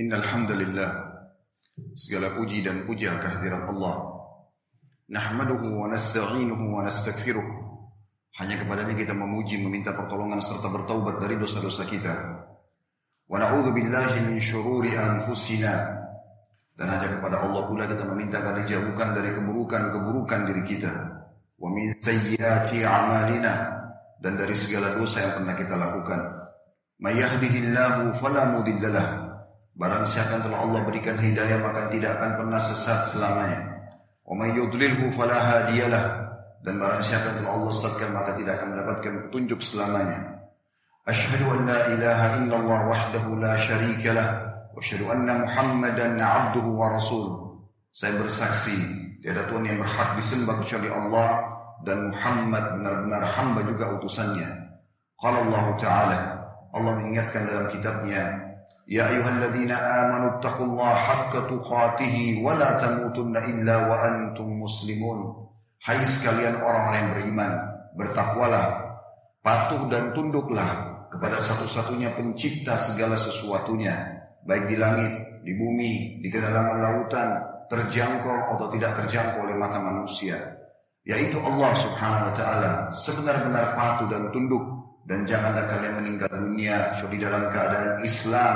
Innal hamdalillah segala puji dan puja kehadirat Allah. Nahmaduhu wa nasta'inuhu wa nastaghfiruh. Hanya kepadanya kita memuji, meminta pertolongan serta bertaubat dari dosa-dosa kita. Wa na'udzu billahi min syururi anfusina. Dan hanya kepada Allah pula kita meminta agar dijauhkan dari keburukan-keburukan diri kita. Wa min sayyiati a'malina dan dari segala dosa yang pernah kita lakukan. May yahdihillahu fala mudhillalah Barang siapa telah Allah berikan hidayah maka tidak akan pernah sesat selamanya. Wa may yudlilhu fala hadiyalah. Dan barang siapa telah Allah sesatkan maka tidak akan mendapatkan petunjuk selamanya. Asyhadu an la ilaha illallah wahdahu la syarika lah wa asyhadu anna Muhammadan 'abduhu wa rasuluh. Saya bersaksi tiada Tuhan yang berhak disembah kecuali Allah dan Muhammad benar-benar hamba juga utusannya. Qala Allah Ta'ala Allah mengingatkan dalam kitabnya يا أيها الذين آمنوا اتقوا الله حق تقاته ولا تموتن إلا وأنتم مسلمون Hai sekalian orang-orang yang beriman, bertakwalah, patuh dan tunduklah kepada satu-satunya pencipta segala sesuatunya, baik di langit, di bumi, di kedalaman lautan, terjangkau atau tidak terjangkau oleh mata manusia, yaitu Allah Subhanahu wa taala, sebenar-benar patuh dan tunduk dan janganlah kalian meninggal dunia kecuali dalam keadaan Islam.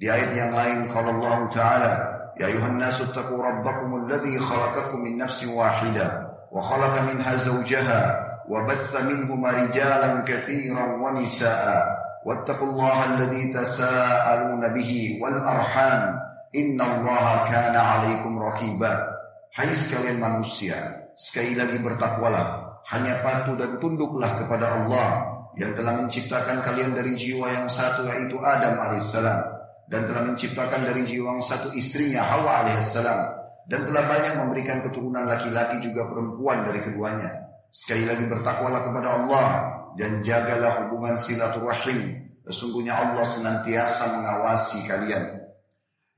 di ayat yang lain kalau Allah Taala, Ya ayuhan nasu taqu rabbakum alladhi khalaqakum min nafsin wahida wa khalaqa minha zawjaha wa batha minhuma rijalan katsiran wa nisaa wattaqullaha alladhi tasaaluna bihi wal arham innallaha kana 'alaikum raqiba. Hai sekalian manusia, sekali lagi bertakwalah, hanya patuh dan tunduklah kepada Allah yang telah menciptakan kalian dari jiwa yang satu yaitu Adam alaihissalam dan telah menciptakan dari jiwang satu istrinya Hawa alaihissalam dan telah banyak memberikan keturunan laki-laki juga perempuan dari keduanya. Sekali lagi bertakwalah kepada Allah dan jagalah hubungan silaturahim. Sesungguhnya Allah senantiasa mengawasi kalian.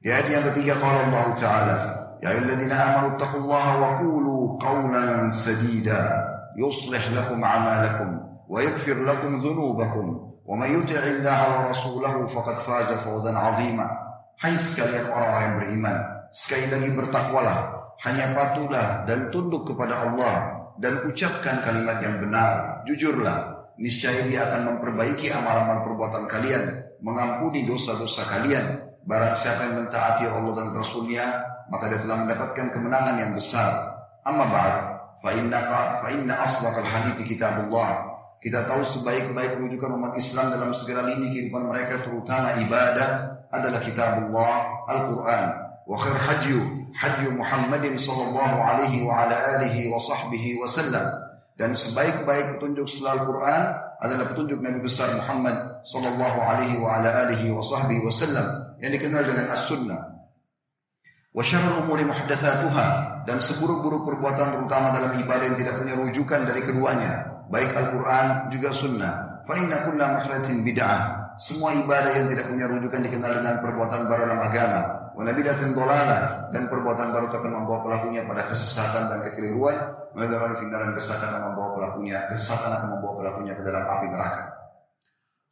Di ayat yang ketiga kalau Allah Ta'ala, "Ya ayyuhalladzina amanu taqullaha wa qulu qawlan sadida yuslih lakum a'malakum wa yaghfir lakum dhunubakum." ومن يطع الله ورسوله فقد فاز فوزا عظيما Hai sekalian orang-orang yang beriman Sekali lagi bertakwalah Hanya patuhlah dan tunduk kepada Allah Dan ucapkan kalimat yang benar Jujurlah Niscaya dia akan memperbaiki amalan perbuatan kalian Mengampuni dosa-dosa kalian Barang siapa yang mentaati Allah dan Rasulnya Maka dia telah mendapatkan kemenangan yang besar Amma ba'd Fa inna, fa inna asbaqal hadithi kitabullah kita tahu sebaik-baik rujukan umat Islam dalam segala lini kehidupan mereka terutama ibadah adalah kitabullah Al-Quran. Wa khair hajyu hajyu Muhammadin sallallahu alaihi wa ala alihi wa sahbihi wa sallam. Dan sebaik-baik petunjuk setelah Al-Quran adalah petunjuk Nabi besar Muhammad sallallahu alaihi wa ala alihi wa sahbihi wa sallam yang dikenal dengan As-Sunnah. Wa syarrul umuri muhdatsatuha dan seburuk-buruk perbuatan terutama dalam ibadah yang tidak punya rujukan dari keduanya baik Al-Quran juga Sunnah. Fa inna kulla muhdatsin bid'ah. Semua ibadah yang tidak punya rujukan dikenal dengan perbuatan baru dalam agama. Wa nabidatin dolala dan perbuatan baru akan membawa pelakunya pada kesesatan dan kekeliruan. Mendalam finalan kesesatan akan membawa pelakunya, kesesatan akan membawa pelakunya ke dalam api neraka.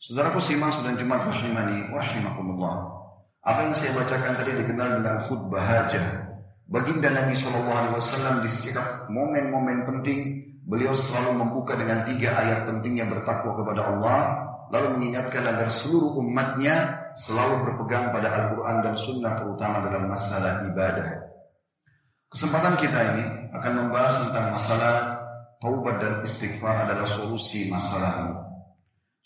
Saudaraku simak sudah Jumat rahimani rahimakumullah. Apa yang saya bacakan tadi dikenal dengan khutbah hajah. Baginda Nabi SAW di setiap momen-momen penting Beliau selalu membuka dengan tiga ayat penting yang bertakwa kepada Allah, lalu mengingatkan agar seluruh umatnya selalu berpegang pada Al-Quran dan Sunnah terutama dalam masalah ibadah. Kesempatan kita ini akan membahas tentang masalah taubat dan istighfar adalah solusi masalah ini.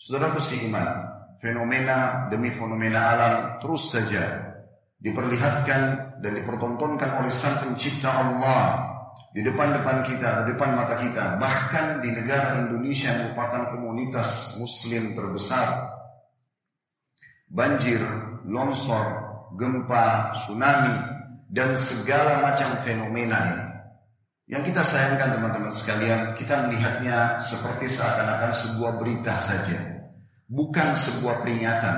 Saudaraku si iman, fenomena demi fenomena alam terus saja diperlihatkan dan dipertontonkan oleh sang pencipta Allah di depan-depan kita, di depan mata kita, bahkan di negara Indonesia yang merupakan komunitas muslim terbesar. Banjir, longsor, gempa, tsunami, dan segala macam fenomena ini. Yang kita sayangkan teman-teman sekalian, kita melihatnya seperti seakan-akan sebuah berita saja. Bukan sebuah peringatan.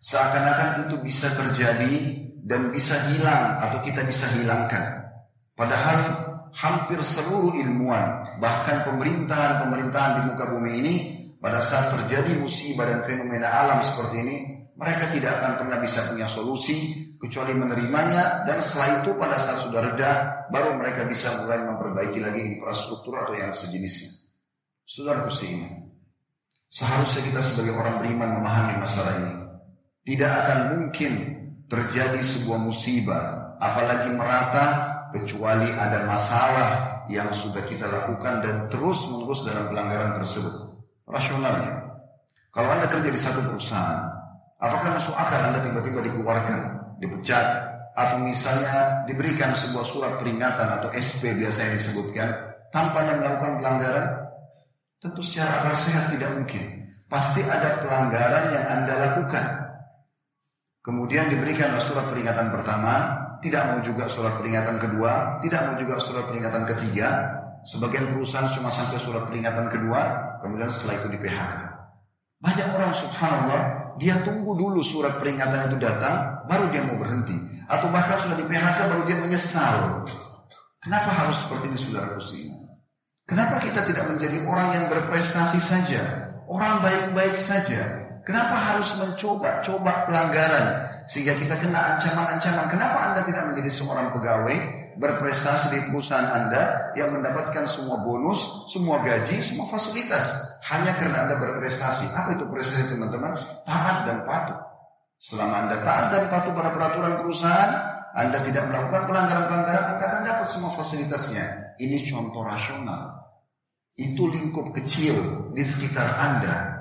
Seakan-akan itu bisa terjadi dan bisa hilang atau kita bisa hilangkan. Padahal hampir seluruh ilmuwan, bahkan pemerintahan-pemerintahan di muka bumi ini pada saat terjadi musibah dan fenomena alam seperti ini, mereka tidak akan pernah bisa punya solusi kecuali menerimanya dan setelah itu pada saat sudah reda baru mereka bisa mulai memperbaiki lagi infrastruktur atau yang sejenisnya. Saudara ini, seharusnya kita sebagai orang beriman memahami masalah ini. Tidak akan mungkin terjadi sebuah musibah, apalagi merata kecuali ada masalah yang sudah kita lakukan dan terus menerus dalam pelanggaran tersebut. Rasionalnya, kalau Anda kerja di satu perusahaan, apakah masuk akal Anda tiba-tiba dikeluarkan, dipecat, atau misalnya diberikan sebuah surat peringatan atau SP biasanya disebutkan, tanpa Anda melakukan pelanggaran? Tentu secara akal sehat tidak mungkin. Pasti ada pelanggaran yang Anda lakukan. Kemudian diberikan surat peringatan pertama, tidak mau juga surat peringatan kedua, tidak mau juga surat peringatan ketiga. Sebagian perusahaan cuma sampai surat peringatan kedua, kemudian setelah itu di PHK. Banyak orang subhanallah, dia tunggu dulu surat peringatan itu datang, baru dia mau berhenti. Atau bahkan sudah di PHK baru dia menyesal. Kenapa harus seperti ini saudara semua? Kenapa kita tidak menjadi orang yang berprestasi saja? Orang baik-baik saja. Kenapa harus mencoba-coba pelanggaran? Sehingga kita kena ancaman-ancaman. Kenapa Anda tidak menjadi seorang pegawai berprestasi di perusahaan Anda yang mendapatkan semua bonus, semua gaji, semua fasilitas? hanya karena Anda berprestasi. Apa itu prestasi teman-teman? Taat dan patuh. Selama Anda taat dan patuh pada peraturan perusahaan, Anda tidak melakukan pelanggaran-pelanggaran, Anda akan dapat semua fasilitasnya. Ini contoh rasional. Itu lingkup kecil di sekitar Anda.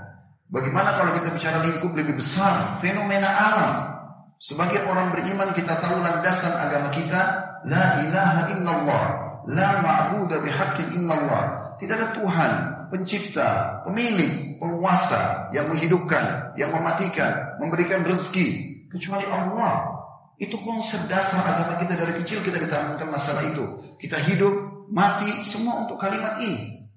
Bagaimana kalau kita bicara lingkup lebih besar, fenomena alam. Sebagai orang beriman kita tahu landasan agama kita, la ilaha illallah, la ma'budu bihaqqin illallah. Tidak ada Tuhan pencipta, pemilik, penguasa yang menghidupkan, yang mematikan, memberikan rezeki kecuali Allah. Itu konsep dasar agama kita dari kecil kita ditanamkan masalah itu. Kita hidup, mati semua untuk kalimat ini.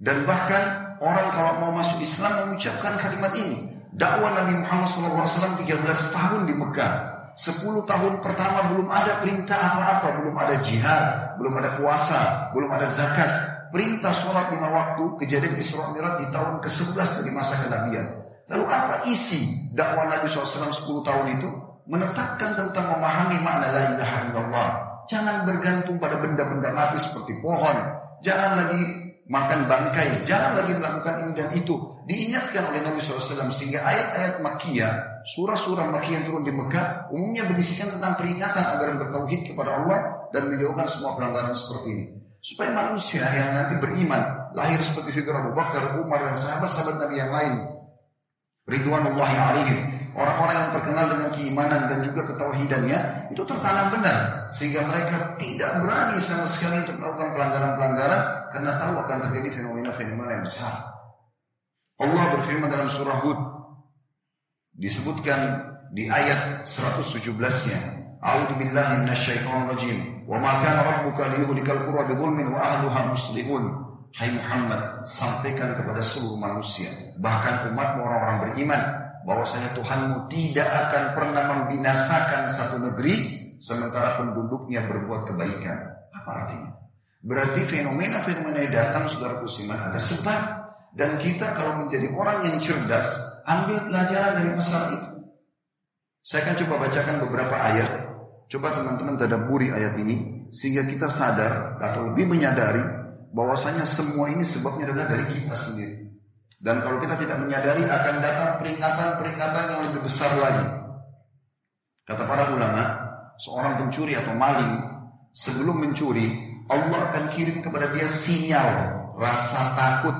Dan bahkan orang kalau mau masuk Islam mengucapkan kalimat ini. Dakwah Nabi Muhammad SAW 13 tahun di Mekah. 10 tahun pertama belum ada perintah apa-apa, belum ada jihad, belum ada puasa, belum ada zakat, perintah sholat lima waktu kejadian Isra Mi'raj di tahun ke-11 dari masa kenabian. Lalu apa isi dakwah Nabi SAW 10 tahun itu? Menetapkan tentang memahami makna la ilaha illallah. Jangan bergantung pada benda-benda mati seperti pohon. Jangan lagi makan bangkai. Jangan lagi melakukan ini dan itu. Diingatkan oleh Nabi SAW sehingga ayat-ayat makiyah, surah-surah makiyah yang turun di Mekah umumnya berisikan tentang peringatan agar bertauhid kepada Allah dan menjauhkan semua pelanggaran seperti ini. Supaya manusia yang nanti beriman lahir seperti figur Abu Bakar, Umar dan sahabat-sahabat Nabi yang lain. Ridwanullah alaihim. Orang-orang yang terkenal dengan keimanan dan juga ketauhidannya itu tertanam benar sehingga mereka tidak berani sama sekali untuk melakukan pelanggaran-pelanggaran karena tahu akan terjadi fenomena-fenomena yang besar. Allah berfirman dalam surah Hud disebutkan di ayat 117-nya A'udzu billahi minasyaitonir rajim. Wa ma kana rabbuka liyuhlikal qura bidzulmin wa ahluha muslihun. Hai Muhammad, sampaikan kepada seluruh manusia, bahkan umat orang-orang beriman, bahwasanya Tuhanmu tidak akan pernah membinasakan satu negeri sementara penduduknya berbuat kebaikan. Apa artinya? Berarti fenomena-fenomena yang datang saudara kusiman ada sebab. Dan kita kalau menjadi orang yang cerdas, ambil pelajaran dari masalah itu. Saya akan coba bacakan beberapa ayat Coba teman-teman tadaburi ayat ini sehingga kita sadar atau lebih menyadari bahwasanya semua ini sebabnya adalah dari kita sendiri. Dan kalau kita tidak menyadari akan datang peringatan-peringatan yang lebih besar lagi. Kata para ulama, seorang pencuri atau maling sebelum mencuri, Allah akan kirim kepada dia sinyal rasa takut.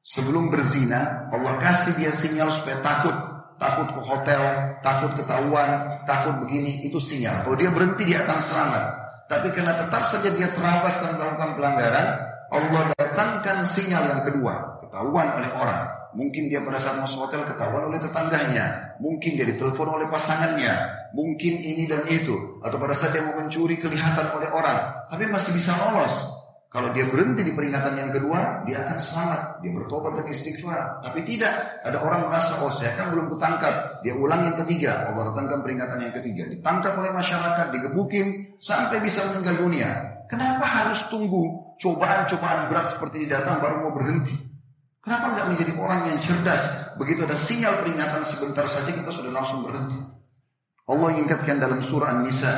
Sebelum berzina, Allah kasih dia sinyal supaya takut takut ke hotel, takut ketahuan, takut begini, itu sinyal. Kalau dia berhenti dia akan selamat. Tapi karena tetap saja dia terabas dan melakukan pelanggaran, Allah datangkan sinyal yang kedua, ketahuan oleh orang. Mungkin dia pada saat masuk hotel ketahuan oleh tetangganya, mungkin dia ditelepon oleh pasangannya, mungkin ini dan itu, atau pada saat dia mau mencuri kelihatan oleh orang, tapi masih bisa lolos. Kalau dia berhenti di peringatan yang kedua, dia akan selamat. Dia bertobat dan istighfar. Tapi tidak. Ada orang merasa, oh saya kan belum kutangkap. Dia ulang yang ketiga. Allah datangkan peringatan yang ketiga. Ditangkap oleh masyarakat, digebukin, sampai bisa meninggal dunia. Kenapa harus tunggu cobaan-cobaan berat seperti ini datang baru mau berhenti? Kenapa nggak menjadi orang yang cerdas? Begitu ada sinyal peringatan sebentar saja kita sudah langsung berhenti. Allah ingatkan dalam surah An-Nisa,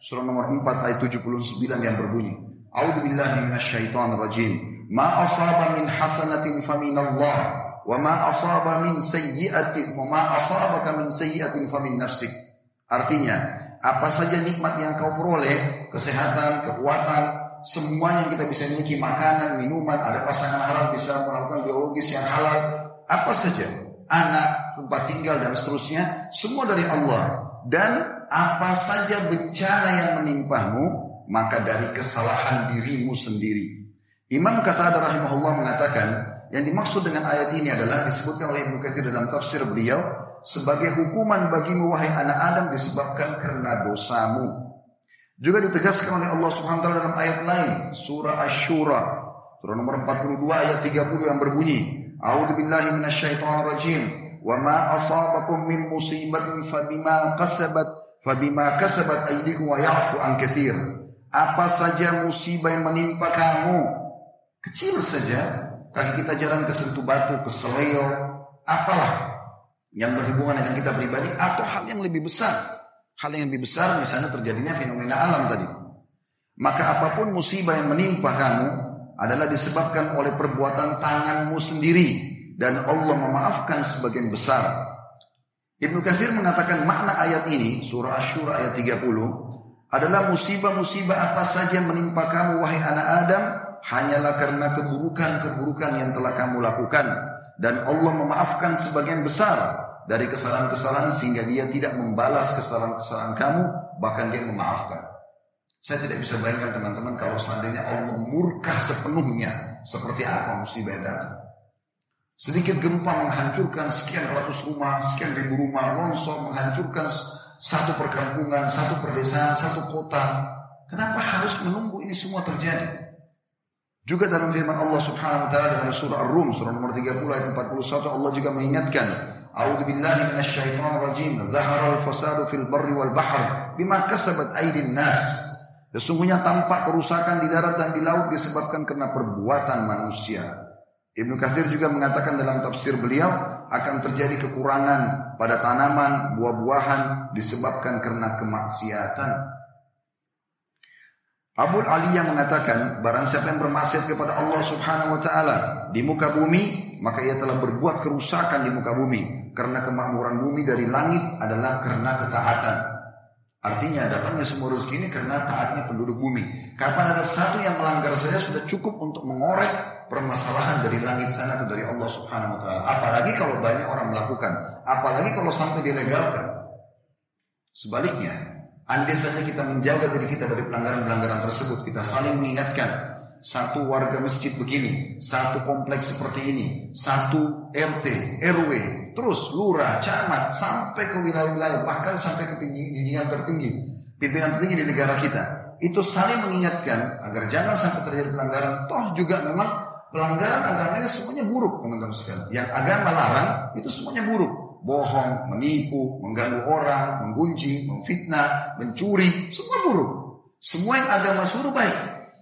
surah nomor 4 ayat 79 yang berbunyi, A'udzu billahi minasyaitonir rajim. Ma asaba min hasanatin famin Allah, wa ma asaba min sayyi'atin wa ma asabaka min sayyi'atin famin nafsik. Artinya, apa saja nikmat yang kau peroleh, kesehatan, kekuatan, semua yang kita bisa miliki makanan, minuman, ada pasangan halal bisa melakukan biologis yang halal, apa saja, anak, tempat tinggal dan seterusnya, semua dari Allah. Dan apa saja bencana yang menimpamu, maka dari kesalahan dirimu sendiri. Imam Qatada rahimahullah mengatakan, yang dimaksud dengan ayat ini adalah disebutkan oleh Ibnu dalam tafsir beliau sebagai hukuman bagimu wahai anak Adam disebabkan karena dosamu. Juga ditegaskan oleh Allah Subhanahu wa dalam ayat lain, surah Asy-Syura, surah nomor 42 ayat 30 yang berbunyi, A'udzu billahi minasyaitonir rajim. Wa ma asabakum min musibatin fabima kasabat fabima kasabat aydikum wa ya'fu an katsir. Apa saja musibah yang menimpa kamu, kecil saja, kaki kita jalan ke sentuh batu, ke seleo, apalah yang berhubungan dengan kita pribadi atau hal yang lebih besar Hal yang lebih besar misalnya terjadinya fenomena alam tadi. Maka apa pun musibah yang menimpa kamu adalah disebabkan oleh perbuatan tanganmu sendiri dan Allah memaafkan sebagian besar. Ibnu Katsir mengatakan makna ayat ini surah Asy-Syura ayat 30 adalah musibah-musibah apa saja menimpa kamu wahai anak Adam hanyalah karena keburukan-keburukan yang telah kamu lakukan dan Allah memaafkan sebagian besar dari kesalahan-kesalahan sehingga dia tidak membalas kesalahan-kesalahan kamu, bahkan dia memaafkan. Saya tidak bisa bayangkan teman-teman kalau seandainya Allah murka sepenuhnya seperti apa musibah yang datang. Sedikit gempa menghancurkan sekian ratus rumah, sekian ribu rumah, longsor menghancurkan satu perkampungan, satu perdesaan, satu kota. Kenapa harus menunggu ini semua terjadi? Juga dalam firman Allah Subhanahu wa taala dalam surah Ar-Rum surah nomor 30 ayat 41 Allah juga mengingatkan A'udzu billahi minasyaitonir rajim. Zaharal fasadu fil barri wal bahr bima kasabat aydin nas. Sesungguhnya tampak kerusakan di darat dan di laut disebabkan karena perbuatan manusia. Ibnu Katsir juga mengatakan dalam tafsir beliau akan terjadi kekurangan pada tanaman, buah-buahan disebabkan karena kemaksiatan. Abu Ali yang mengatakan barang siapa yang bermaksiat kepada Allah Subhanahu wa taala di muka bumi maka ia telah berbuat kerusakan di muka bumi karena kemakmuran bumi dari langit adalah karena ketaatan. Artinya datangnya semua rezeki ini karena taatnya penduduk bumi. Kapan ada satu yang melanggar saja sudah cukup untuk mengorek permasalahan dari langit sana atau dari Allah Subhanahu wa taala. Apalagi kalau banyak orang melakukan, apalagi kalau sampai dilegalkan. Sebaliknya, Andai saja kita menjaga diri kita dari pelanggaran-pelanggaran tersebut, kita saling mengingatkan satu warga masjid begini, satu kompleks seperti ini, satu RT, RW, terus lurah, camat, sampai ke wilayah-wilayah, bahkan sampai ke jenjang tertinggi, pimpinan tertinggi di negara kita. Itu saling mengingatkan agar jangan sampai terjadi pelanggaran. Toh juga memang pelanggaran agamanya semuanya buruk, teman-teman sekalian. Yang agama larang itu semuanya buruk bohong, menipu, mengganggu orang, menggunjing, memfitnah, mencuri, semua buruk. Semua yang agama suruh baik.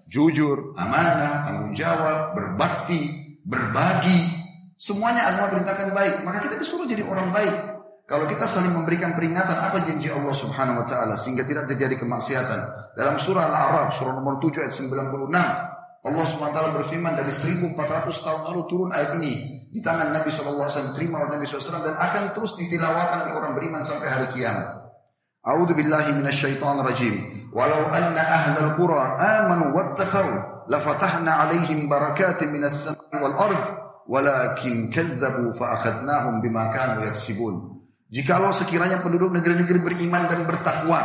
Jujur, amanah, tanggung jawab, berbakti, berbagi. Semuanya agama perintahkan baik. Maka kita disuruh jadi orang baik. Kalau kita saling memberikan peringatan apa janji Allah Subhanahu wa taala sehingga tidak terjadi kemaksiatan. Dalam surah Al-A'raf surah nomor 7 ayat 96 Allah SWT berfirman dari 1400 tahun lalu turun ayat ini di tangan Nabi SAW terima oleh Nabi SAW dan akan terus ditilawakan oleh orang beriman sampai hari kiamat. A'udzu billahi minasyaitonir rajim. Walau anna ahlal qura amanu wattaqau lafatahna 'alaihim barakatin minas samai wal ard walakin kadzabu fa akhadnahum bima kanu yaksibun. Jikalau sekiranya penduduk negeri-negeri beriman dan bertakwa,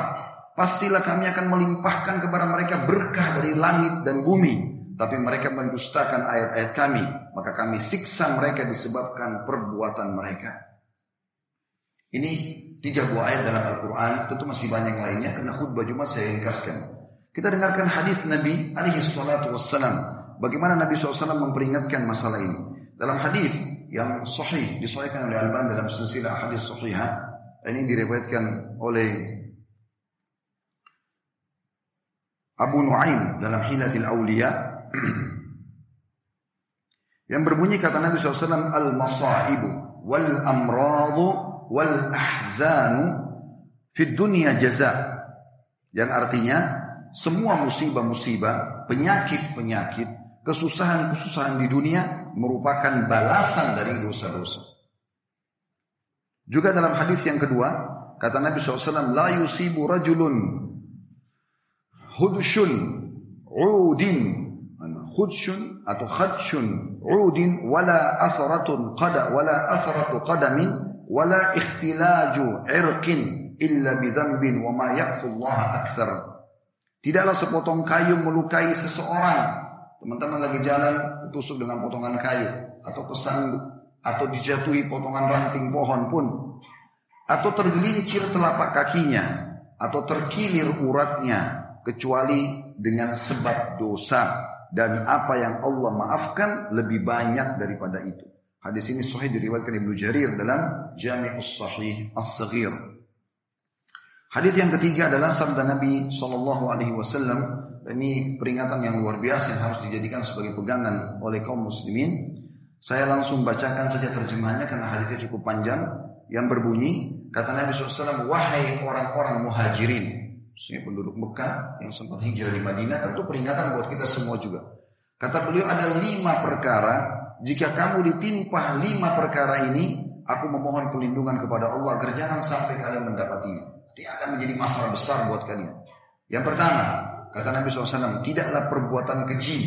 pastilah kami akan melimpahkan kepada mereka berkah dari langit dan bumi tapi mereka mendustakan ayat-ayat kami, maka kami siksa mereka disebabkan perbuatan mereka. Ini tiga buah ayat dalam Al-Quran, tentu masih banyak yang lainnya, karena khutbah Jumat saya ringkaskan. Kita dengarkan hadis Nabi alaihi salatu wassalam. Bagaimana Nabi SAW memperingatkan masalah ini. Dalam hadis yang sahih, disahihkan oleh Al-Ban dalam silsilah hadis sahihah, ini diriwayatkan oleh Abu Nuaim dalam Hilatil Aulia Yang berbunyi kata Nabi SAW, Al-masaibu wal amradu wal ahzanu fid dunya jaza. Yang artinya, semua musibah-musibah, penyakit-penyakit, kesusahan-kesusahan di dunia merupakan balasan dari dosa-dosa. Juga dalam hadis yang kedua, kata Nabi SAW, La yusibu rajulun hudshun udin khudshun atau khadshun udin wala atharatun qada wala atharatu qadamin wala ikhtilaju irqin illa bidzambin wa ma Allah akthar. Tidaklah sepotong kayu melukai seseorang. Teman-teman lagi jalan ketusuk dengan potongan kayu atau kesangguk atau dijatuhi potongan ranting pohon pun atau tergelincir telapak kakinya atau terkilir uratnya kecuali dengan sebab dosa dan apa yang Allah maafkan lebih banyak daripada itu. Hadis ini sahih diriwayatkan Ibnu Jarir dalam Jami'us Sahih As-Saghir. Hadis yang ketiga adalah sabda Nabi Shallallahu Alaihi Wasallam. Ini peringatan yang luar biasa yang harus dijadikan sebagai pegangan oleh kaum muslimin. Saya langsung bacakan saja terjemahnya karena hadisnya cukup panjang. Yang berbunyi, kata Nabi SAW, wahai orang-orang muhajirin, Maksudnya penduduk Mekah yang sempat hijrah di Madinah tentu peringatan buat kita semua juga. Kata beliau ada lima perkara, jika kamu ditimpa lima perkara ini, aku memohon perlindungan kepada Allah agar jangan sampai kalian mendapatinya. Ini akan menjadi masalah besar buat kalian. Yang pertama, kata Nabi SAW, tidaklah perbuatan keji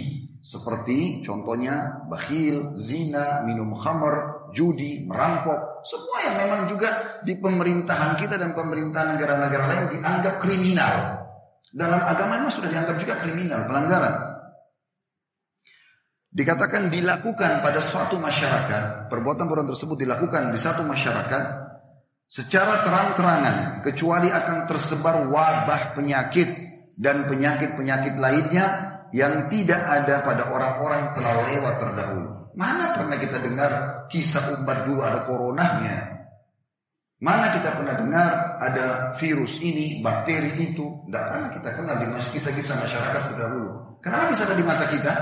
seperti contohnya bakhil, zina, minum khamar, judi, merampok, semua yang memang juga di pemerintahan kita dan pemerintahan negara-negara lain dianggap kriminal. Dalam agama memang sudah dianggap juga kriminal, pelanggaran. Dikatakan dilakukan pada suatu masyarakat, perbuatan-perbuatan tersebut dilakukan di satu masyarakat secara terang-terangan, kecuali akan tersebar wabah penyakit dan penyakit-penyakit lainnya yang tidak ada pada orang-orang telah lewat terdahulu. Mana pernah kita dengar kisah umat dulu ada coronanya? Mana kita pernah dengar ada virus ini, bakteri itu? Tidak pernah kita kenal di kisah-kisah masyarakat dahulu. Kenapa bisa ada di masa kita?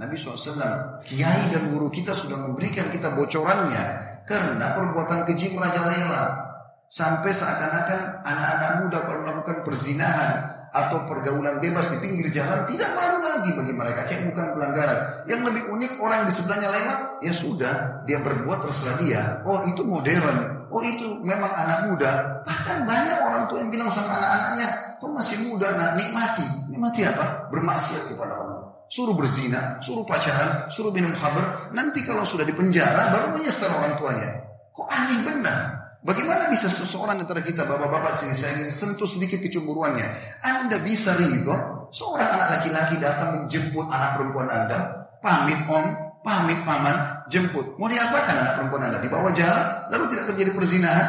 Nabi SAW, kiai dan guru kita sudah memberikan kita bocorannya. Karena perbuatan keji merajalela. Sampai seakan-akan anak-anak muda kalau melakukan perzinahan atau pergaulan bebas di pinggir jalan tidak malu lagi bagi mereka kayak bukan pelanggaran. Yang lebih unik orang di sebelahnya lewat ya sudah dia berbuat terserah dia. Oh itu modern. Oh itu memang anak muda. Bahkan banyak orang tua yang bilang sama anak-anaknya, kau masih muda nak nikmati. Nikmati apa? Bermaksiat kepada Allah. Suruh berzina, suruh pacaran, suruh minum khabar. Nanti kalau sudah di penjara baru menyesal orang tuanya. Kok aneh benar? Bagaimana bisa seseorang antara kita bapak-bapak sini saya ingin sentuh sedikit kecemburuannya. Anda bisa ridho seorang anak laki-laki datang menjemput anak perempuan Anda, pamit om, pamit paman, jemput. Mau diapakan anak perempuan Anda? Dibawa jalan, lalu tidak terjadi perzinahan?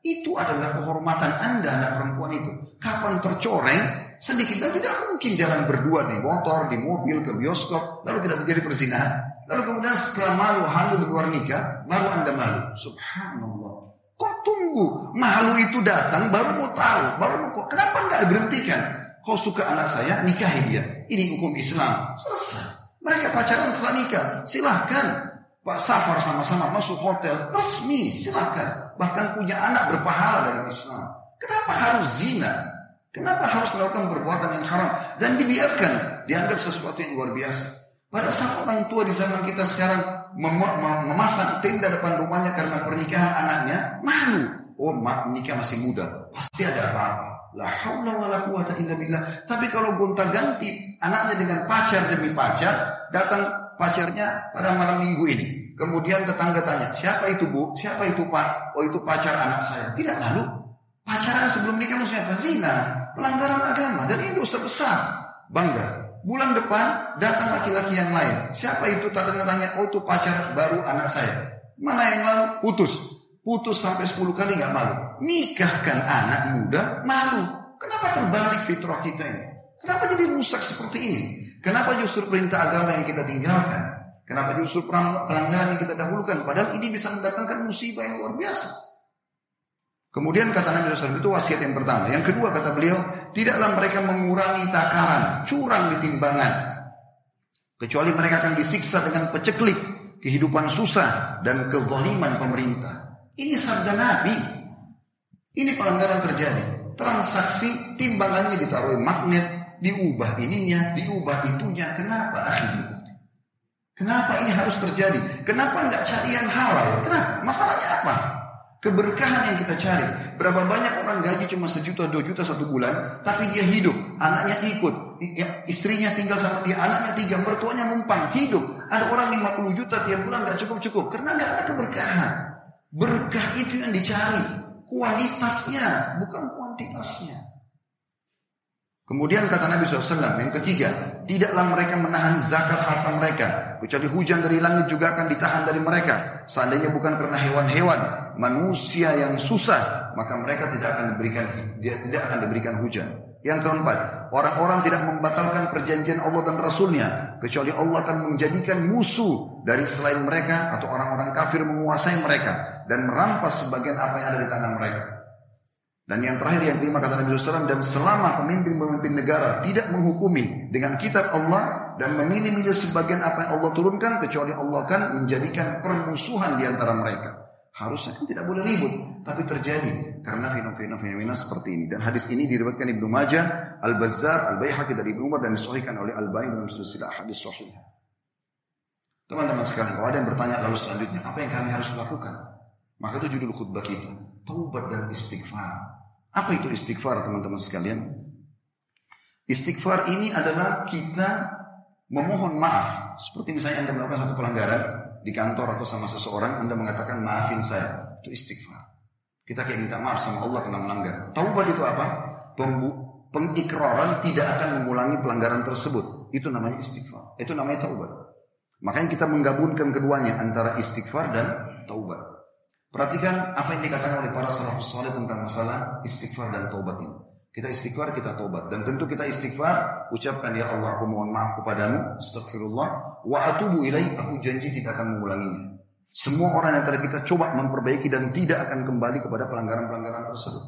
Itu adalah kehormatan Anda anak perempuan itu. Kapan tercoreng, sedikit dan tidak mungkin jalan berdua di motor, di mobil, ke bioskop, lalu tidak terjadi perzinahan. Lalu kemudian setelah malu hamil luar nikah, baru Anda malu. Subhanallah. Kok tunggu malu itu datang baru mau tahu, baru mau kok. Kenapa nggak berhentikan? Kau suka anak saya, nikahi dia. Ini hukum Islam. Selesai. Mereka pacaran setelah nikah. Silahkan. Pak Safar sama-sama masuk hotel. Resmi, silahkan. Bahkan punya anak berpahala dalam Islam. Kenapa harus zina? Kenapa harus melakukan perbuatan yang haram? Dan dibiarkan. Dianggap sesuatu yang luar biasa. Pada saat orang tua di zaman kita sekarang mem memasang tenda depan rumahnya karena pernikahan anaknya, malu. Oh, mak nikah masih muda, pasti ada apa-apa. La haula wala quwata illa billah. Tapi kalau gonta-ganti anaknya dengan pacar demi pacar, datang pacarnya pada malam minggu ini. Kemudian tetangga tanya, siapa itu bu? Siapa itu pak? Oh itu pacar anak saya. Tidak lalu. Pacaran sebelum nikah maksudnya apa? Zina. Pelanggaran agama. Dan ini dosa besar. Bangga. Bulan depan datang laki-laki yang lain. Siapa itu? Tanya tanya, oh itu pacar baru anak saya. Mana yang lalu? Putus. Putus sampai 10 kali nggak malu. Nikahkan anak muda, malu. Kenapa terbalik fitrah kita ini? Kenapa jadi rusak seperti ini? Kenapa justru perintah agama yang kita tinggalkan? Kenapa justru pelanggaran yang kita dahulukan? Padahal ini bisa mendatangkan musibah yang luar biasa. Kemudian kata Nabi SAW itu wasiat yang pertama. Yang kedua kata beliau, tidaklah mereka mengurangi takaran, curang di timbangan. Kecuali mereka akan disiksa dengan peceklik kehidupan susah dan kezaliman pemerintah. Ini sabda Nabi. Ini pelanggaran terjadi. Transaksi timbangannya ditaruh magnet, diubah ininya, diubah itunya. Kenapa akhirnya? Kenapa ini harus terjadi? Kenapa nggak cari yang halal? Kenapa? Masalahnya apa? Keberkahan yang kita cari. Berapa banyak orang gaji cuma sejuta, dua juta satu bulan, tapi dia hidup, anaknya ikut, ya, istrinya tinggal sama dia, anaknya tiga, mertuanya numpang, hidup. Ada orang 50 juta tiap bulan nggak cukup-cukup, karena nggak ada keberkahan. Berkah itu yang dicari, kualitasnya, bukan kuantitasnya. Kemudian kata Nabi SAW yang ketiga, tidaklah mereka menahan zakat harta mereka. Kecuali hujan dari langit juga akan ditahan dari mereka. Seandainya bukan karena hewan-hewan, manusia yang susah, maka mereka tidak akan diberikan tidak akan diberikan hujan. Yang keempat, orang-orang tidak membatalkan perjanjian Allah dan Rasulnya, kecuali Allah akan menjadikan musuh dari selain mereka atau orang-orang kafir menguasai mereka dan merampas sebagian apa yang ada di tangan mereka. Dan yang terakhir yang kelima kata Nabi SAW dan selama pemimpin-pemimpin negara tidak menghukumi dengan kitab Allah dan memilih-milih sebagian apa yang Allah turunkan kecuali Allah akan menjadikan permusuhan di antara mereka. Harusnya kan tidak boleh ribut, tapi terjadi karena fenomena-fenomena seperti ini. Dan hadis ini diriwayatkan Ibnu Majah, Al Bazzar, Al Baihaqi dari Ibnu Umar dan disahihkan oleh Al Bain dalam silsilah hadis sahih. Teman-teman sekalian, kalau ada yang bertanya lalu selanjutnya, apa yang kami harus lakukan? Maka itu judul khutbah kita, taubat dan istighfar. Apa itu istighfar teman-teman sekalian? Istighfar ini adalah kita memohon maaf. Seperti misalnya Anda melakukan satu pelanggaran di kantor atau sama seseorang, Anda mengatakan maafin saya. Itu istighfar. Kita kayak minta maaf sama Allah karena melanggar. Taubat itu apa? pengikraran tidak akan mengulangi pelanggaran tersebut. Itu namanya istighfar. Itu namanya taubat. Makanya kita menggabungkan keduanya antara istighfar dan taubat. Perhatikan apa yang dikatakan oleh para salafus saleh tentang masalah istighfar dan taubat ini. Kita istighfar, kita taubat. Dan tentu kita istighfar, ucapkan ya Allah, aku mohon maaf kepadamu, astagfirullah, wa atubu ilaih, aku janji tidak akan mengulanginya. Semua orang yang tadi kita coba memperbaiki dan tidak akan kembali kepada pelanggaran-pelanggaran tersebut.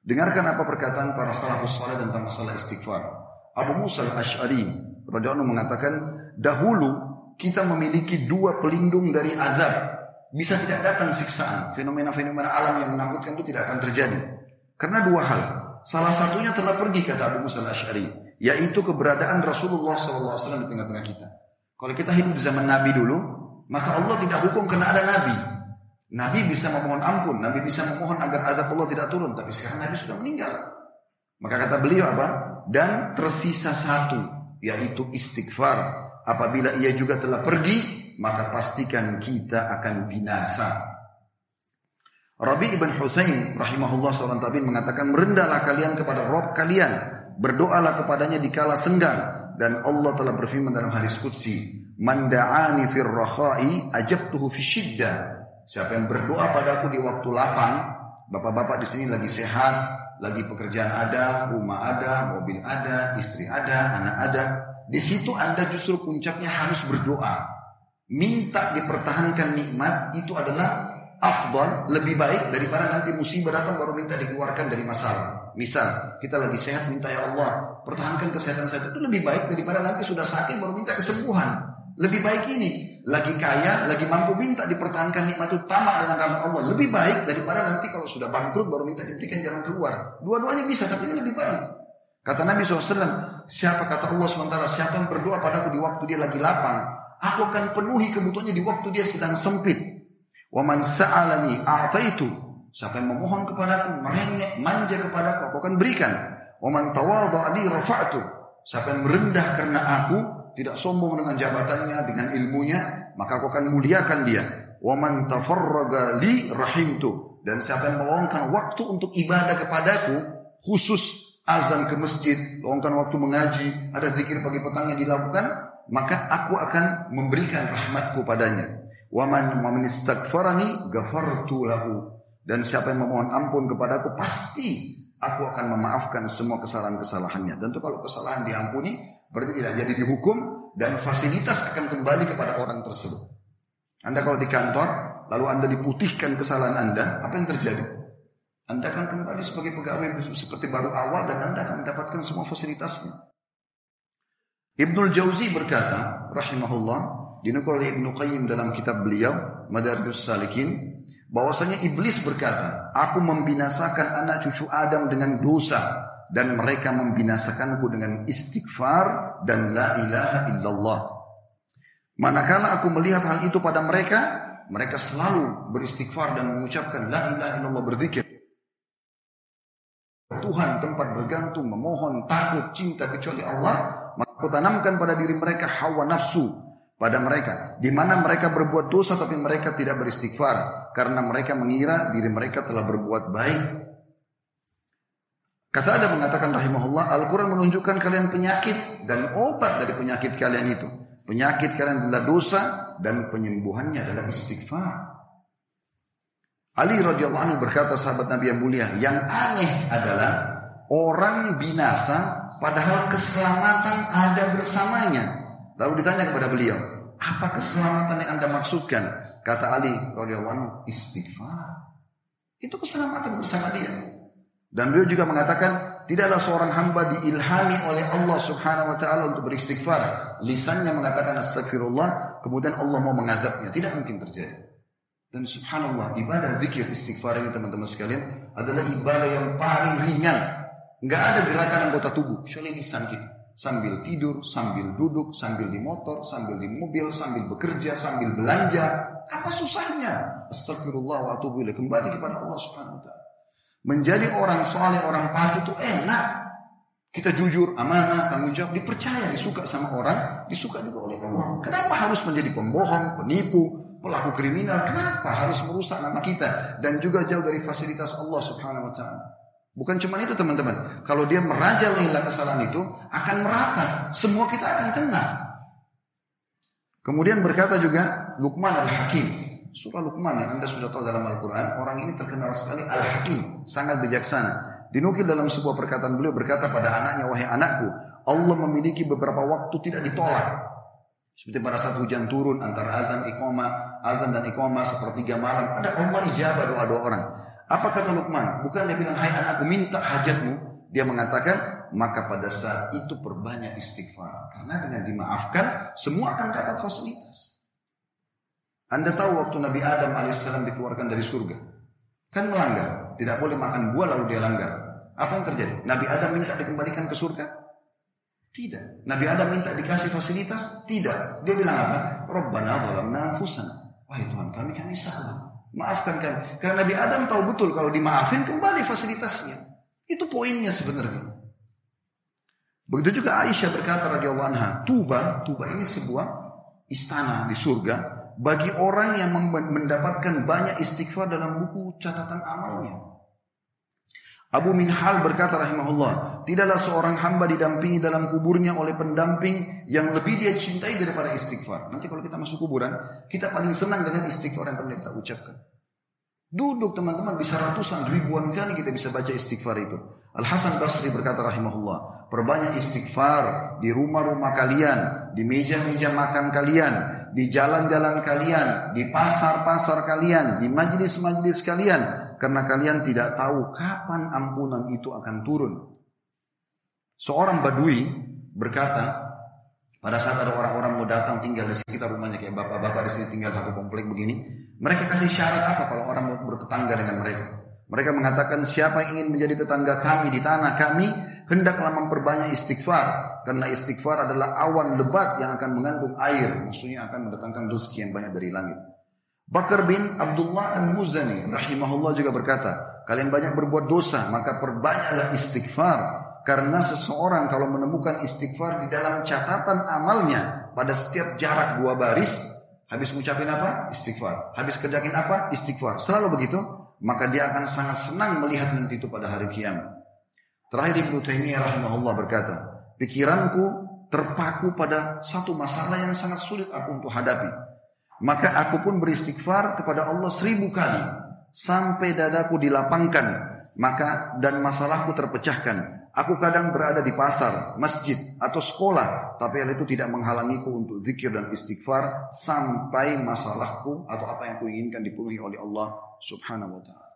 Dengarkan apa perkataan para salafus saleh tentang masalah istighfar. Abu Musa al-Ash'ari radhiyallahu mengatakan, dahulu kita memiliki dua pelindung dari azab bisa tidak datang siksaan. Fenomena-fenomena alam yang menakutkan itu tidak akan terjadi. Karena dua hal. Salah satunya telah pergi kata Abu Musa al-Ash'ari. Yaitu keberadaan Rasulullah SAW di tengah-tengah kita. Kalau kita hidup di zaman Nabi dulu, maka Allah tidak hukum karena ada Nabi. Nabi bisa memohon ampun, Nabi bisa memohon agar azab Allah tidak turun. Tapi sekarang Nabi sudah meninggal. Maka kata beliau apa? Dan tersisa satu, yaitu istighfar. Apabila ia juga telah pergi, maka pastikan kita akan binasa. Rabi ibn Husain rahimahullah seorang tabiin mengatakan merendahlah kalian kepada Rob kalian, berdoalah kepadanya di kala senggang dan Allah telah berfirman dalam hadis qudsi, "Man da'ani fir rakhai ajabtuhu fi syiddah." Siapa yang berdoa padaku di waktu lapang, bapak-bapak di sini lagi sehat, lagi pekerjaan ada, rumah ada, mobil ada, istri ada, anak ada. Di situ Anda justru puncaknya harus berdoa minta dipertahankan nikmat itu adalah afdal, lebih baik daripada nanti musibah datang baru minta dikeluarkan dari masalah. Misal, kita lagi sehat minta ya Allah, pertahankan kesehatan saya itu lebih baik daripada nanti sudah sakit baru minta kesembuhan. Lebih baik ini, lagi kaya, lagi mampu minta dipertahankan nikmat itu tamak dengan rahmat Allah. Lebih baik daripada nanti kalau sudah bangkrut baru minta diberikan jalan keluar. Dua-duanya bisa, tapi ini lebih baik. Kata Nabi SAW, siapa kata Allah SWT, siapa yang berdoa padaku di waktu dia lagi lapang, aku akan penuhi kebutuhannya di waktu dia sedang sempit. Wa man sa'alani a'taitu. Siapa yang memohon kepadaku, merengek, manja kepadaku, aku akan berikan. Wa man tawadha'a rafa'tu. Siapa yang merendah karena aku, tidak sombong dengan jabatannya, dengan ilmunya, maka aku akan muliakan dia. Wa man tafarraga li rahimtu. Dan siapa yang meluangkan waktu untuk ibadah kepadaku, khusus azan ke masjid, luangkan waktu mengaji, ada zikir pagi petang yang dilakukan, maka aku akan memberikan rahmatku padanya. Waman man istaghfarani ghafartu lahu. Dan siapa yang memohon ampun kepadaku pasti aku akan memaafkan semua kesalahan-kesalahannya. Tentu kalau kesalahan diampuni berarti tidak jadi dihukum dan fasilitas akan kembali kepada orang tersebut. Anda kalau di kantor lalu Anda diputihkan kesalahan Anda, apa yang terjadi? Anda akan kembali sebagai pegawai seperti baru awal dan Anda akan mendapatkan semua fasilitasnya. Ibnul Jauzi berkata, rahimahullah, dinukul oleh Ibnu Qayyim dalam kitab beliau Madarijus Salikin bahwasanya iblis berkata, "Aku membinasakan anak cucu Adam dengan dosa dan mereka membinasakanku dengan istighfar dan la ilaha illallah." Manakala aku melihat hal itu pada mereka, mereka selalu beristighfar dan mengucapkan la ilaha illallah berzikir. Tuhan tempat bergantung, memohon, takut, cinta kecuali Allah, maka aku tanamkan pada diri mereka hawa nafsu pada mereka, di mana mereka berbuat dosa tapi mereka tidak beristighfar karena mereka mengira diri mereka telah berbuat baik. Kata ada mengatakan rahimahullah, Al-Quran menunjukkan kalian penyakit dan obat dari penyakit kalian itu. Penyakit kalian adalah dosa dan penyembuhannya adalah istighfar. Ali radhiyallahu anhu berkata sahabat Nabi yang mulia, yang aneh adalah orang binasa padahal keselamatan ada bersamanya. Lalu ditanya kepada beliau, apa keselamatan yang Anda maksudkan? Kata Ali radhiyallahu istighfar. Itu keselamatan bersama dia. Dan beliau juga mengatakan, tidaklah seorang hamba diilhami oleh Allah Subhanahu wa taala untuk beristighfar. Lisannya mengatakan astagfirullah, kemudian Allah mau mengazabnya. Tidak mungkin terjadi. Dan subhanallah, ibadah zikir istighfar ini teman-teman sekalian adalah ibadah yang paling ringan. Enggak ada gerakan anggota tubuh, kecuali lisan kita. Sambil tidur, sambil duduk, sambil di motor, sambil di mobil, sambil bekerja, sambil belanja. Apa susahnya? Astagfirullah wa atubu Kembali kepada Allah subhanahu wa ta'ala. Menjadi orang soleh, orang patuh itu enak. Kita jujur, amanah, tanggung jawab, dipercaya, disuka sama orang, disuka juga oleh Allah. Kenapa harus menjadi pembohong, penipu, pelaku kriminal, kenapa harus merusak nama kita dan juga jauh dari fasilitas Allah Subhanahu wa taala? Bukan cuma itu teman-teman. Kalau dia merajalela kesalahan itu akan merata, semua kita akan kena. Kemudian berkata juga Luqman Al-Hakim. Surah Luqman yang Anda sudah tahu dalam Al-Quran. Orang ini terkenal sekali Al-Hakim. Sangat bijaksana. Dinukil dalam sebuah perkataan beliau berkata pada anaknya, Wahai anakku, Allah memiliki beberapa waktu tidak ditolak. Seperti pada saat hujan turun antara azan ikoma, azan dan ikoma sepertiga malam. Ada Allah ijabah doa-doa orang. Apa kata Luqman? Bukan dia bilang, hai anakku minta hajatmu. Dia mengatakan, maka pada saat itu perbanyak istighfar. Karena dengan dimaafkan, semua akan dapat fasilitas. Anda tahu waktu Nabi Adam alaihissalam dikeluarkan dari surga. Kan melanggar. Tidak boleh makan buah lalu dia langgar. Apa yang terjadi? Nabi Adam minta dikembalikan ke surga. Tidak. Nabi Adam minta dikasih fasilitas? Tidak. Dia bilang apa? Rabbana dhalamna anfusana. Wahai Tuhan kami, kami salah. Maafkan kami. Karena Nabi Adam tahu betul kalau dimaafin kembali fasilitasnya. Itu poinnya sebenarnya. Begitu juga Aisyah berkata radhiyallahu anha, Tuba, Tuba ini sebuah istana di surga bagi orang yang mendapatkan banyak istighfar dalam buku catatan amalnya. Abu Minhal berkata rahimahullah, tidaklah seorang hamba didampingi dalam kuburnya oleh pendamping yang lebih dia cintai daripada istighfar. Nanti kalau kita masuk kuburan, kita paling senang dengan istighfar yang pernah kita ucapkan. Duduk teman-teman bisa ratusan ribuan kali kita bisa baca istighfar itu. Al Hasan Basri berkata rahimahullah, perbanyak istighfar di rumah-rumah kalian, di meja-meja makan kalian, di jalan-jalan kalian, di pasar-pasar kalian, di majlis-majlis kalian, karena kalian tidak tahu kapan ampunan itu akan turun. Seorang badui berkata, pada saat ada orang-orang mau datang tinggal di sekitar rumahnya kayak bapak-bapak di sini tinggal satu komplek begini, mereka kasih syarat apa kalau orang mau bertetangga dengan mereka? Mereka mengatakan siapa yang ingin menjadi tetangga kami di tanah kami hendaklah memperbanyak istighfar karena istighfar adalah awan lebat yang akan mengandung air, maksudnya akan mendatangkan rezeki yang banyak dari langit. Bakar bin Abdullah Al-Muzani rahimahullah juga berkata, kalian banyak berbuat dosa, maka perbanyaklah istighfar. Karena seseorang kalau menemukan istighfar di dalam catatan amalnya pada setiap jarak dua baris, habis mengucapin apa? Istighfar. Habis kerjain apa? Istighfar. Selalu begitu, maka dia akan sangat senang melihat nanti itu pada hari kiamat. Terakhir Ibnu Taimiyah rahimahullah berkata, pikiranku terpaku pada satu masalah yang sangat sulit aku untuk hadapi maka aku pun beristighfar kepada Allah seribu kali. Sampai dadaku dilapangkan. Maka dan masalahku terpecahkan. Aku kadang berada di pasar, masjid, atau sekolah. Tapi hal itu tidak menghalangiku untuk zikir dan istighfar. Sampai masalahku atau apa yang kuinginkan dipenuhi oleh Allah subhanahu wa ta'ala.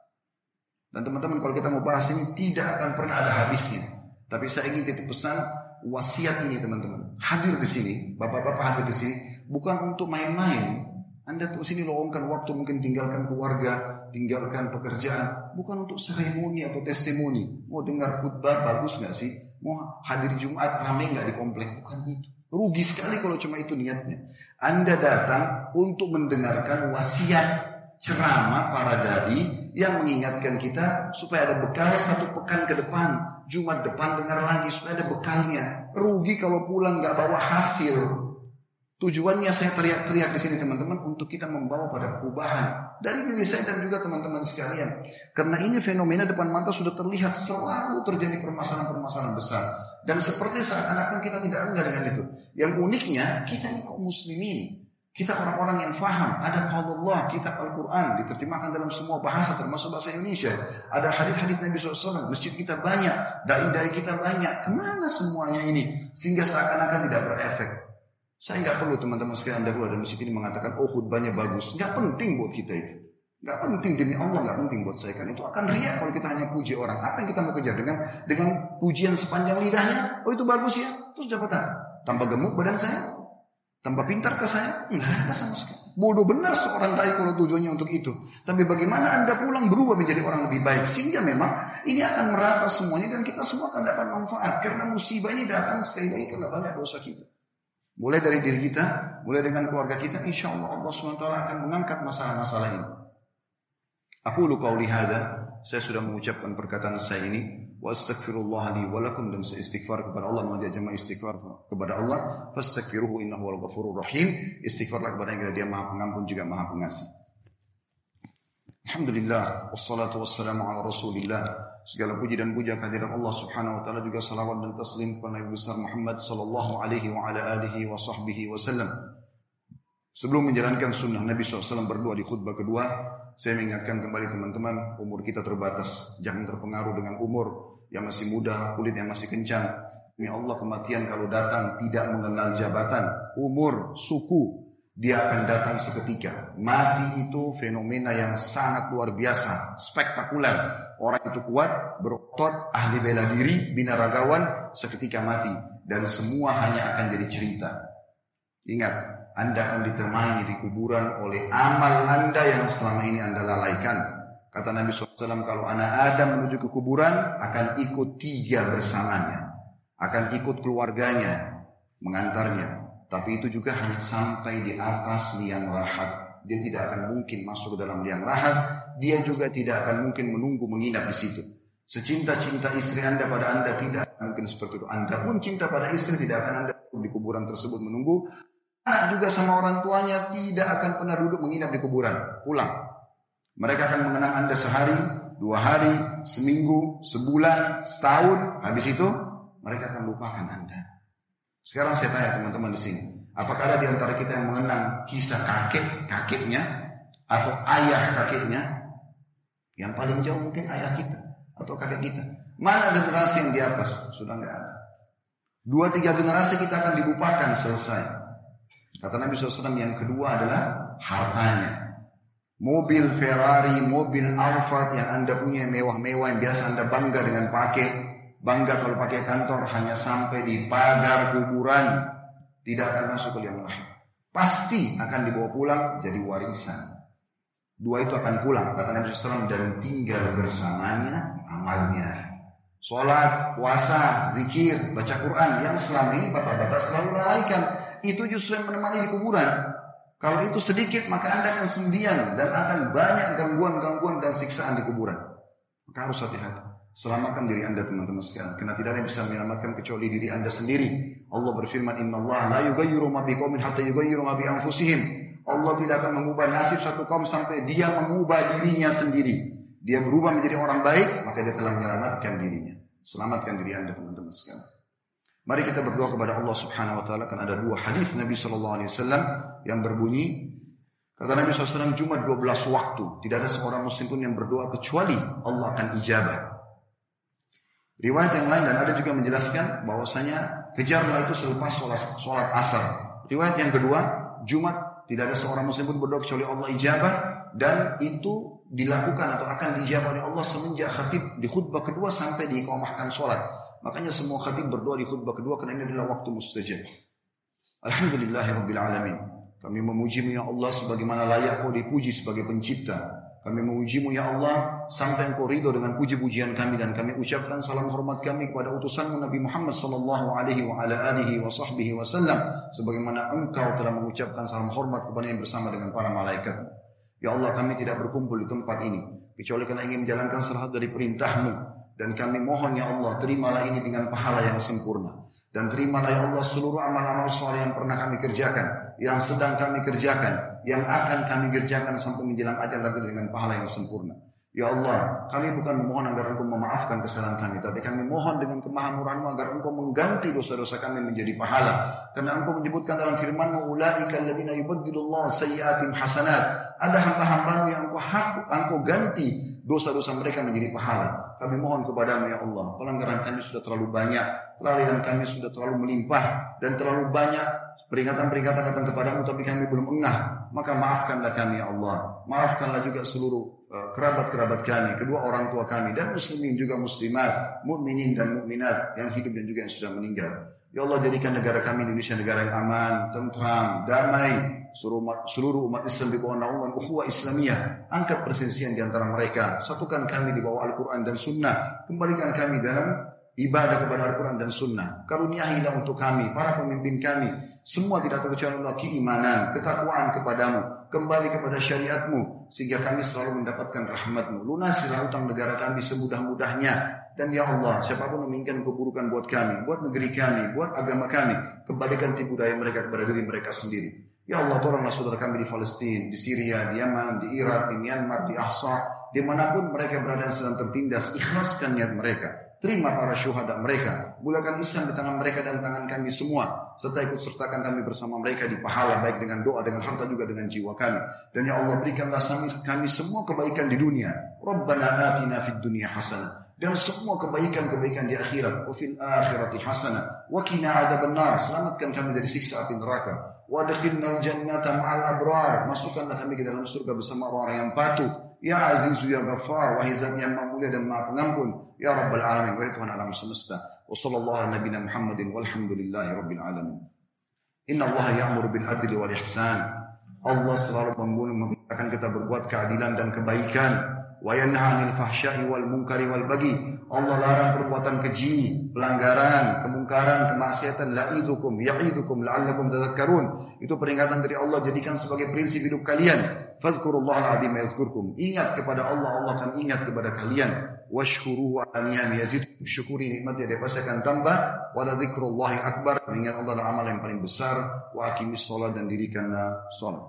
Dan teman-teman kalau kita mau bahas ini tidak akan pernah ada habisnya. Tapi saya ingin titip pesan wasiat ini teman-teman. Hadir di sini, bapak-bapak hadir di sini bukan untuk main-main. Anda tuh sini luangkan waktu mungkin tinggalkan keluarga, tinggalkan pekerjaan, bukan untuk seremoni atau testimoni. Mau dengar khutbah bagus nggak sih? Mau hadir Jumat rame nggak di komplek? Bukan itu. Rugi sekali kalau cuma itu niatnya. Anda datang untuk mendengarkan wasiat ceramah para dai yang mengingatkan kita supaya ada bekal satu pekan ke depan. Jumat depan dengar lagi supaya ada bekalnya. Rugi kalau pulang nggak bawa hasil. Tujuannya saya teriak-teriak di sini teman-teman untuk kita membawa pada perubahan dari diri saya dan juga teman-teman sekalian. Karena ini fenomena depan mata sudah terlihat selalu terjadi permasalahan-permasalahan besar dan seperti seakan-akan kita tidak enggak dengan itu. Yang uniknya kita ini kaum muslimin. Kita orang-orang yang faham, ada qaulullah, kitab Al-Quran, diterjemahkan dalam semua bahasa, termasuk bahasa Indonesia. Ada hadis-hadis Nabi SAW, masjid kita banyak, dai-dai kita banyak. Ke mana semuanya ini? Sehingga seakan-akan tidak berefek. Saya nggak perlu teman-teman sekalian dahulu ada masjid ini mengatakan oh khutbahnya bagus. Nggak penting buat kita itu. Nggak penting demi Allah nggak penting buat saya kan itu akan ria kalau kita hanya puji orang. Apa yang kita mau kejar dengan dengan pujian sepanjang lidahnya? Oh itu bagus ya. Terus dapat apa? Tambah gemuk badan saya? Tambah pintar ke saya? Enggak sama sekali. Bodoh benar seorang dai kalau tujuannya untuk itu. Tapi bagaimana anda pulang berubah menjadi orang lebih baik. Sehingga memang ini akan merata semuanya dan kita semua akan dapat manfaat. Karena musibah ini datang sekali lagi karena banyak dosa kita. Mulai dari diri kita, mulai dengan keluarga kita, insya Allah Allah SWT akan mengangkat masalah-masalah ini. Aku lu qauli hadha, saya sudah mengucapkan perkataan saya ini, wa astaghfirullah li wa lakum dan saya istighfar kepada Allah, mengajak jemaah istighfar kepada Allah, fastaghfiruhu innahu wal ghafurur rahim, istighfarlah kepada yang dia Maha Pengampun juga Maha Pengasih. Alhamdulillah, wassalatu wassalamu ala Rasulillah. Segala puji dan puja kehadirat Allah Subhanahu wa taala juga salawat dan taslim kepada Nabi besar Muhammad sallallahu alaihi wa ala alihi wa sahbihi wasallam. Sebelum menjalankan sunnah Nabi SAW berdoa di khutbah kedua, saya mengingatkan kembali teman-teman, umur kita terbatas. Jangan terpengaruh dengan umur yang masih muda, kulit yang masih kencang. Demi Allah kematian kalau datang tidak mengenal jabatan, umur, suku, dia akan datang seketika. Mati itu fenomena yang sangat luar biasa, spektakuler. Orang itu kuat, berotot, ahli bela diri, binaragawan, seketika mati. Dan semua hanya akan jadi cerita. Ingat, Anda akan ditemani di kuburan oleh amal Anda yang selama ini Anda lalaikan. Kata Nabi SAW, kalau anak Adam menuju ke kuburan, akan ikut tiga bersamanya. Akan ikut keluarganya, mengantarnya. Tapi itu juga hanya sampai di atas liang lahat. Dia tidak akan mungkin masuk ke dalam liang lahat. Dia juga tidak akan mungkin menunggu menginap di situ. Secinta-cinta istri Anda pada Anda tidak mungkin seperti itu. Anda pun cinta pada istri tidak akan Anda di kuburan tersebut menunggu. Anak juga sama orang tuanya tidak akan pernah duduk menginap di kuburan. Pulang. Mereka akan mengenang Anda sehari, dua hari, seminggu, sebulan, setahun. Habis itu mereka akan lupakan Anda. Sekarang saya tanya teman-teman di sini, apakah ada di antara kita yang mengenang kisah kakek kakeknya atau ayah kakeknya? Yang paling jauh mungkin ayah kita atau kakek kita. Mana generasi yang di atas? Sudah nggak ada. Dua tiga generasi kita akan dibupakan selesai. Kata Nabi SAW yang kedua adalah hartanya. Mobil Ferrari, mobil Alphard yang anda punya mewah-mewah yang biasa anda bangga dengan pakai Bangga kalau pakai kantor hanya sampai di pagar kuburan. Tidak akan masuk ke liang lahat. Pasti akan dibawa pulang jadi warisan. Dua itu akan pulang. Kata Nabi SAW dan tinggal bersamanya amalnya. Sholat, puasa, zikir, baca Quran yang selama ini bapak-bapak selalu lalaikan. Itu justru yang menemani di kuburan. Kalau itu sedikit maka anda akan sendirian dan akan banyak gangguan-gangguan dan siksaan di kuburan. Maka harus hati-hati. Selamatkan diri anda teman-teman sekalian. Karena tidak ada yang bisa menyelamatkan kecuali diri anda sendiri. Allah berfirman, Inna Allah la yugayyiru ma biqaumin hatta yugayyiru ma bi anfusihim. Allah tidak akan mengubah nasib satu kaum sampai dia mengubah dirinya sendiri. Dia berubah menjadi orang baik, maka dia telah menyelamatkan dirinya. Selamatkan diri anda teman-teman sekalian. Mari kita berdoa kepada Allah Subhanahu wa taala kan ada dua hadis Nabi sallallahu alaihi wasallam yang berbunyi kata Nabi SAW Jumat 12 waktu tidak ada seorang muslim pun yang berdoa kecuali Allah akan ijabah. Riwayat yang lain dan ada juga menjelaskan bahwasanya kejarlah itu selepas sholat, sholat asar. Riwayat yang kedua, Jumat tidak ada seorang muslim pun berdoa kecuali Allah ijabah dan itu dilakukan atau akan dijawab oleh Allah semenjak khatib di khutbah kedua sampai diiqamahkan sholat. Makanya semua khatib berdoa di khutbah kedua karena ini adalah waktu mustajab. Alhamdulillahirabbil alamin. Kami memujimu ya Allah sebagaimana layak kau dipuji sebagai pencipta. Kami memujimu ya Allah sampai engkau ridho dengan puji-pujian kami dan kami ucapkan salam hormat kami kepada utusanmu Nabi Muhammad sallallahu alaihi wa ala alihi wa sahbihi wasallam sebagaimana engkau telah mengucapkan salam hormat kepada yang bersama dengan para malaikat. Ya Allah kami tidak berkumpul di tempat ini kecuali karena ingin menjalankan salah dari perintahmu dan kami mohon ya Allah terimalah ini dengan pahala yang sempurna. Dan terimalah ya Allah seluruh amal-amal soleh yang pernah kami kerjakan, yang sedang kami kerjakan, yang akan kami kerjakan sampai menjelang ajal nanti dengan pahala yang sempurna. Ya Allah, kami bukan memohon agar Engkau memaafkan kesalahan kami, tapi kami mohon dengan kemahamurahanmu agar Engkau mengganti dosa-dosa kami menjadi pahala. Karena Engkau menyebutkan dalam firman-Mu, "Ulaika alladziina yubaddilullahu sayyi'atihim hasanat." Ada hamba-hambamu yang Engkau hak, Engkau ganti dosa-dosa mereka menjadi pahala. Kami mohon kepadamu ya Allah, pelanggaran kami sudah terlalu banyak, kelalaian kami sudah terlalu melimpah dan terlalu banyak peringatan-peringatan datang kepadamu tapi kami belum engah. Maka maafkanlah kami ya Allah. Maafkanlah juga seluruh eh, kerabat-kerabat kami, kedua orang tua kami dan muslimin juga muslimat, mukminin dan mukminat yang hidup dan juga yang sudah meninggal. Ya Allah jadikan negara kami Indonesia negara yang aman, tentram, damai, seluruh umat, seluruh umat Islam di bawah naungan ukhuwah Islamiyah. Angkat persensian di antara mereka. Satukan kami di bawah Al-Quran dan Sunnah. Kembalikan kami dalam ibadah kepada Al-Quran dan Sunnah. Karuniahilah untuk kami, para pemimpin kami, semua tidak terkecuali Allah keimanan, ketakwaan kepadamu, kembali kepada syariatmu, sehingga kami selalu mendapatkan rahmatmu. Lunasilah utang negara kami semudah-mudahnya. Dan ya Allah, siapa pun menginginkan keburukan buat kami, buat negeri kami, buat agama kami, kembalikan tipu daya mereka kepada diri mereka sendiri. Ya Allah, tolonglah saudara kami di Palestina, di Syria, di Yaman, di Irak, di Myanmar, di Ahsa, di mana pun mereka berada yang sedang tertindas, ikhlaskan niat mereka. Terima para syuhada mereka. Mulakan Islam di tangan mereka dan tangan kami semua. Serta ikut sertakan kami bersama mereka di pahala. Baik dengan doa, dengan harta juga dengan jiwa kami. Dan ya Allah berikanlah kami semua kebaikan di dunia. Rabbana atina fid dunia hasanah. Dan semua kebaikan-kebaikan di akhirat. Wa fil akhirati hasanah. Wa kina benar. Selamatkan kami dari siksa api neraka. Wa dakhilna jannata ma'al abrar. Masukkanlah kami ke dalam surga bersama orang-orang yang patuh. يا عزيز يا غفار وهي زمي المعبودة دم نقول يا رب العالمين وهي على مسمستا وصلى الله على نبينا محمد والحمد لله رب العالمين. إن الله يأمر بالعدل والإحسان. الله selalu membunuh membiarkan kita berbuat keadilan dan kebaikan wa yanha anil fahsya'i wal munkari wal bagi Allah larang perbuatan keji, pelanggaran, kemungkaran, kemaksiatan. La'idukum, ya'idukum, la'allakum tadhakkarun. Itu peringatan dari Allah jadikan sebagai prinsip hidup kalian. Fadhkurullah al-azim yadhkurkum. Ingat kepada Allah, Allah akan ingat kepada kalian. Washkuruhu ala niyami yazid. Syukuri nikmatnya dia pasti akan tambah. Wa dzikrullahi akbar. Mengingat Allah adalah amal yang paling besar. Wa aqimis sholat dan dirikanlah sholat.